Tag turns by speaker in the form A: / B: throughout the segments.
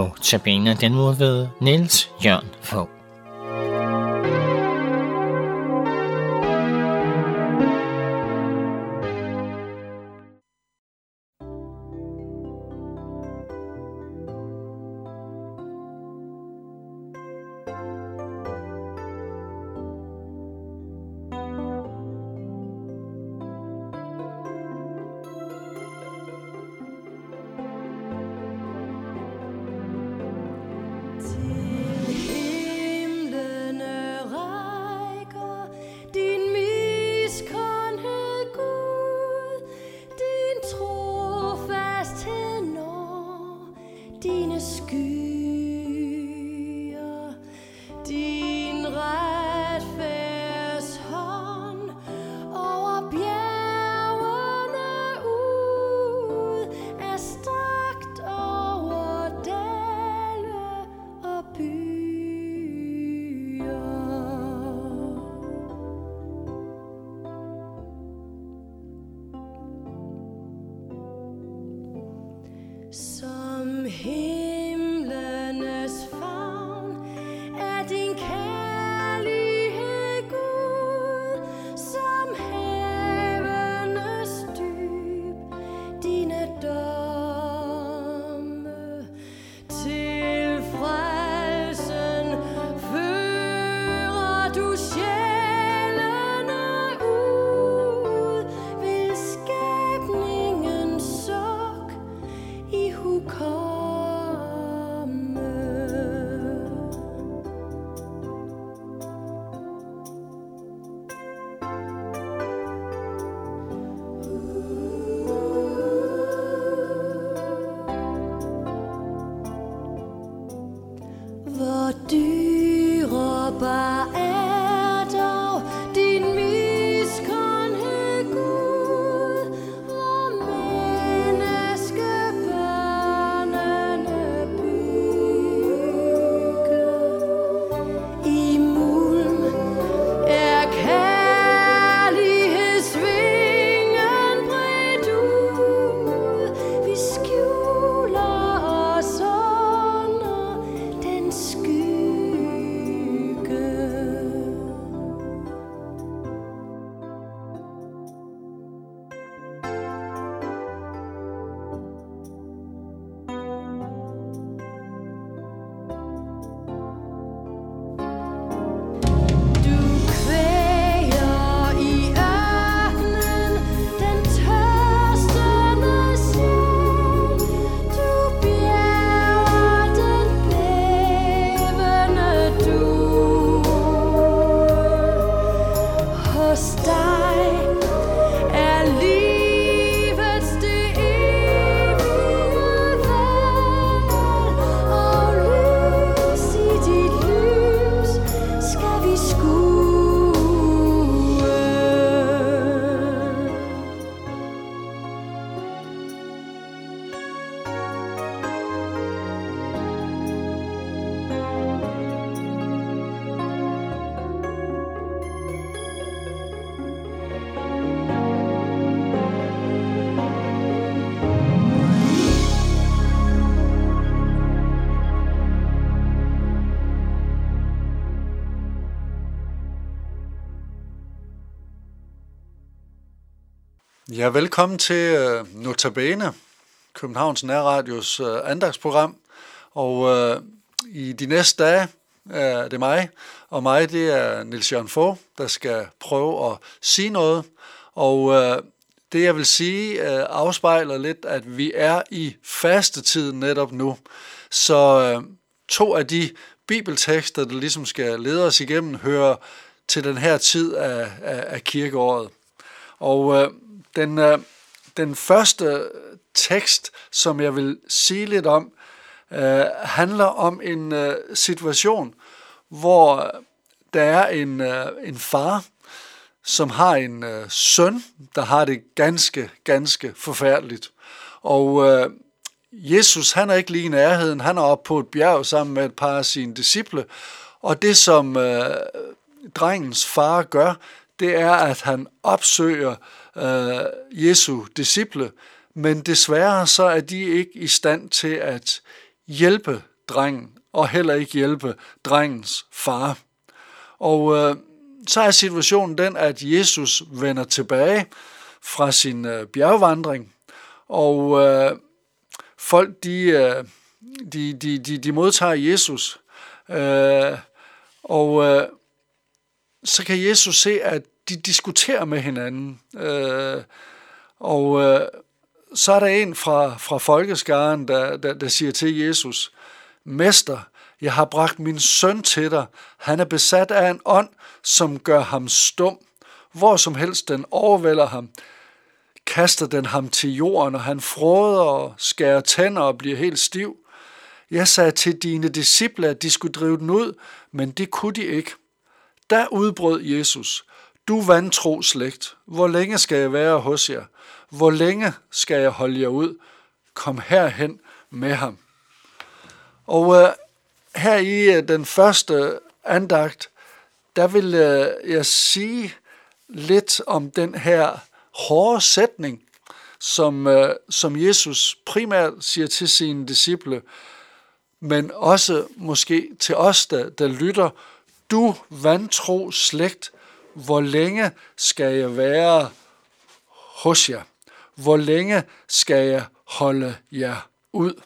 A: Notabene den mod ved Niels Jørn Fogh.
B: Skyer. Din retfærds hånd over bjergene ud er strakt over dale og byer. Som Hvor dyrebar
C: Ja, velkommen til uh, Notabene, Københavns Nærradios uh, andagsprogram. Og uh, i de næste dage er det mig, og mig det er Nils Jørgen Fogh, der skal prøve at sige noget. Og uh, det jeg vil sige uh, afspejler lidt, at vi er i fastetiden netop nu. Så uh, to af de bibeltekster, der ligesom skal lede os igennem, hører til den her tid af, af, af kirkeåret. Og øh, den, øh, den første tekst, som jeg vil sige lidt om, øh, handler om en øh, situation, hvor der er en, øh, en far, som har en øh, søn, der har det ganske, ganske forfærdeligt. Og øh, Jesus, han er ikke lige i nærheden, han er oppe på et bjerg sammen med et par af sine disciple, og det som øh, drengens far gør, det er, at han opsøger øh, Jesu disciple, men desværre så er de ikke i stand til at hjælpe drengen, og heller ikke hjælpe drengens far. Og øh, så er situationen den, at Jesus vender tilbage fra sin øh, bjergvandring, og øh, folk de, øh, de, de, de, de modtager Jesus, øh, og øh, så kan Jesus se, at de diskuterer med hinanden, øh, og øh, så er der en fra, fra folkeskaren, der, der, der siger til Jesus, Mester, jeg har bragt min søn til dig. Han er besat af en ånd, som gør ham stum. Hvor som helst den overvælder ham, kaster den ham til jorden, og han fråder og skærer tænder og bliver helt stiv. Jeg sagde til dine disciple, at de skulle drive den ud, men det kunne de ikke. Der udbrød Jesus, du vantro slægt, hvor længe skal jeg være hos jer? Hvor længe skal jeg holde jer ud? Kom herhen med ham. Og øh, her i øh, den første andagt, der vil øh, jeg sige lidt om den her hårde sætning, som, øh, som Jesus primært siger til sine disciple, men også måske til os, der, der lytter, du vantro slægt, hvor længe skal jeg være hos jer? Hvor længe skal jeg holde jer ud?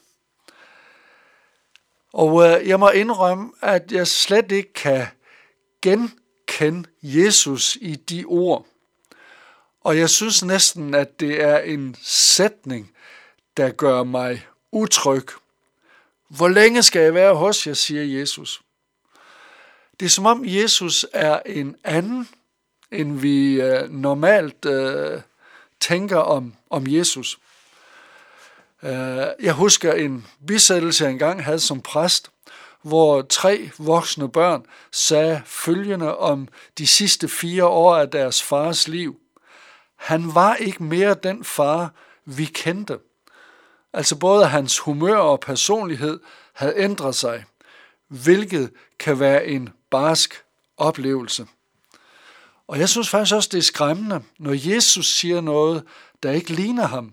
C: Og øh, jeg må indrømme, at jeg slet ikke kan genkende Jesus i de ord. Og jeg synes næsten, at det er en sætning, der gør mig utryg. Hvor længe skal jeg være hos jer, siger Jesus. Det er som om Jesus er en anden, end vi øh, normalt øh, tænker om, om Jesus. Øh, jeg husker en bisættelse, jeg engang havde som præst, hvor tre voksne børn sagde følgende om de sidste fire år af deres fars liv. Han var ikke mere den far, vi kendte. Altså både hans humør og personlighed havde ændret sig, hvilket kan være en barsk oplevelse. Og jeg synes faktisk også, det er skræmmende, når Jesus siger noget, der ikke ligner ham.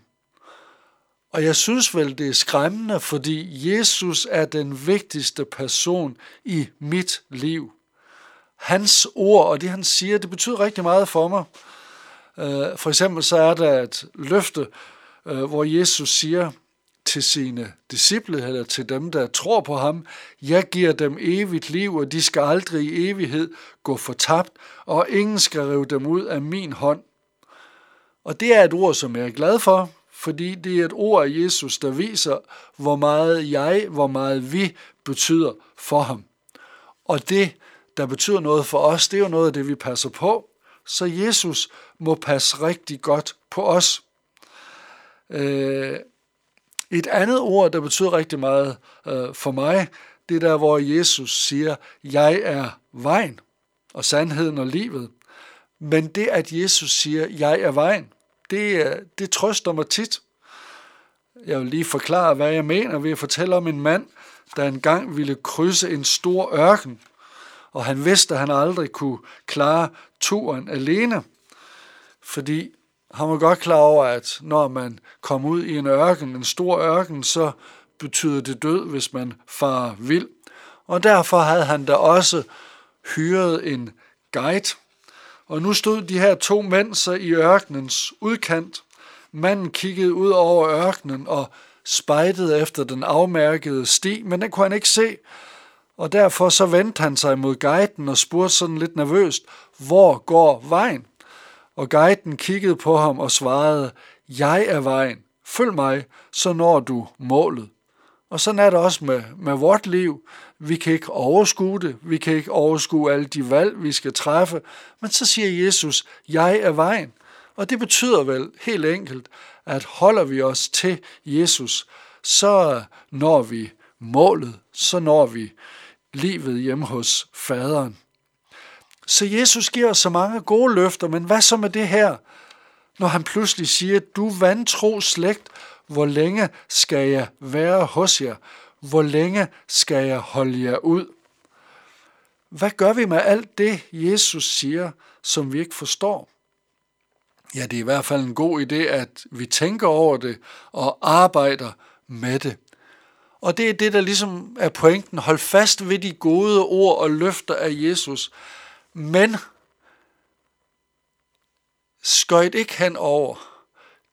C: Og jeg synes vel, det er skræmmende, fordi Jesus er den vigtigste person i mit liv. Hans ord og det, han siger, det betyder rigtig meget for mig. Øh, for eksempel så er der et løfte, øh, hvor Jesus siger til sine disciple, eller til dem, der tror på ham, jeg giver dem evigt liv, og de skal aldrig i evighed gå fortabt, og ingen skal rive dem ud af min hånd. Og det er et ord, som jeg er glad for, fordi det er et ord af Jesus, der viser, hvor meget jeg, hvor meget vi betyder for ham. Og det, der betyder noget for os, det er jo noget af det, vi passer på. Så Jesus må passe rigtig godt på os. Øh, et andet ord, der betyder rigtig meget øh, for mig, det er der, hvor Jesus siger, jeg er vejen og sandheden og livet. Men det, at Jesus siger, jeg er vejen, det, øh, det trøster mig tit. Jeg vil lige forklare, hvad jeg mener ved at fortælle om en mand, der engang ville krydse en stor ørken, og han vidste, at han aldrig kunne klare turen alene, fordi han var godt klar over, at når man kom ud i en ørken, en stor ørken, så betyder det død, hvis man far vild. Og derfor havde han da også hyret en guide, og nu stod de her to mænd så i ørkenens udkant. Manden kiggede ud over ørkenen og spejtede efter den afmærkede sti, men den kunne han ikke se. Og derfor så vendte han sig mod guiden og spurgte sådan lidt nervøst, hvor går vejen? Og guiden kiggede på ham og svarede, jeg er vejen, følg mig, så når du målet. Og sådan er det også med, med vort liv. Vi kan ikke overskue det. Vi kan ikke overskue alle de valg, vi skal træffe. Men så siger Jesus, jeg er vejen. Og det betyder vel helt enkelt, at holder vi os til Jesus, så når vi målet, så når vi livet hjemme hos faderen. Så Jesus giver os så mange gode løfter, men hvad så med det her, når han pludselig siger, du vantro slægt, hvor længe skal jeg være hos jer? Hvor længe skal jeg holde jer ud? Hvad gør vi med alt det, Jesus siger, som vi ikke forstår? Ja, det er i hvert fald en god idé, at vi tænker over det og arbejder med det. Og det er det, der ligesom er pointen. Hold fast ved de gode ord og løfter af Jesus. Men skøjt ikke hen over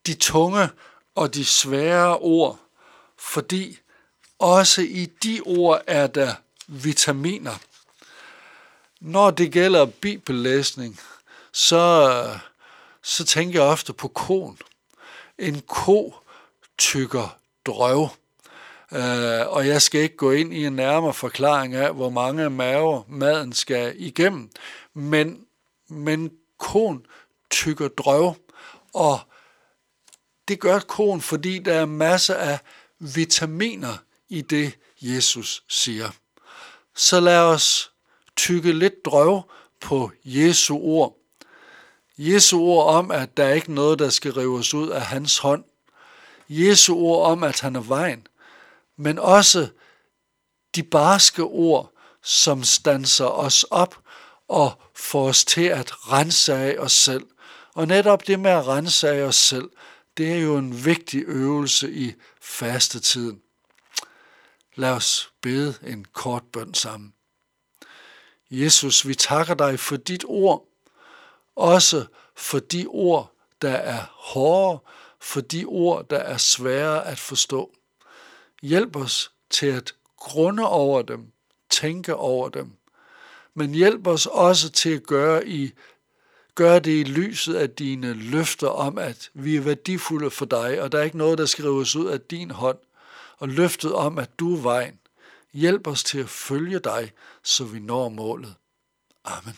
C: de tunge og de svære ord, fordi også i de ord er der vitaminer. Når det gælder bibellæsning, så, så tænker jeg ofte på koen. En ko tykker drøv. Øh, og jeg skal ikke gå ind i en nærmere forklaring af, hvor mange maver maden skal igennem. Men, men koen tykker drøv, og det gør koen, fordi der er masser af vitaminer i det, Jesus siger. Så lad os tykke lidt drøv på Jesu ord. Jesu ord om, at der er ikke noget, der skal rives ud af hans hånd. Jesu ord om, at han er vejen. Men også de barske ord, som stanser os op og får os til at rense af os selv. Og netop det med at rense af os selv, det er jo en vigtig øvelse i fastetiden. Lad os bede en kort bøn sammen. Jesus, vi takker dig for dit ord, også for de ord, der er hårde, for de ord, der er svære at forstå. Hjælp os til at grunde over dem, tænke over dem, men hjælp os også til at gøre, i, gøre det i lyset af dine løfter om, at vi er værdifulde for dig, og der er ikke noget, der skrives ud af din hånd, og løftet om, at du er vejen. Hjælp os til at følge dig, så vi når målet. Amen.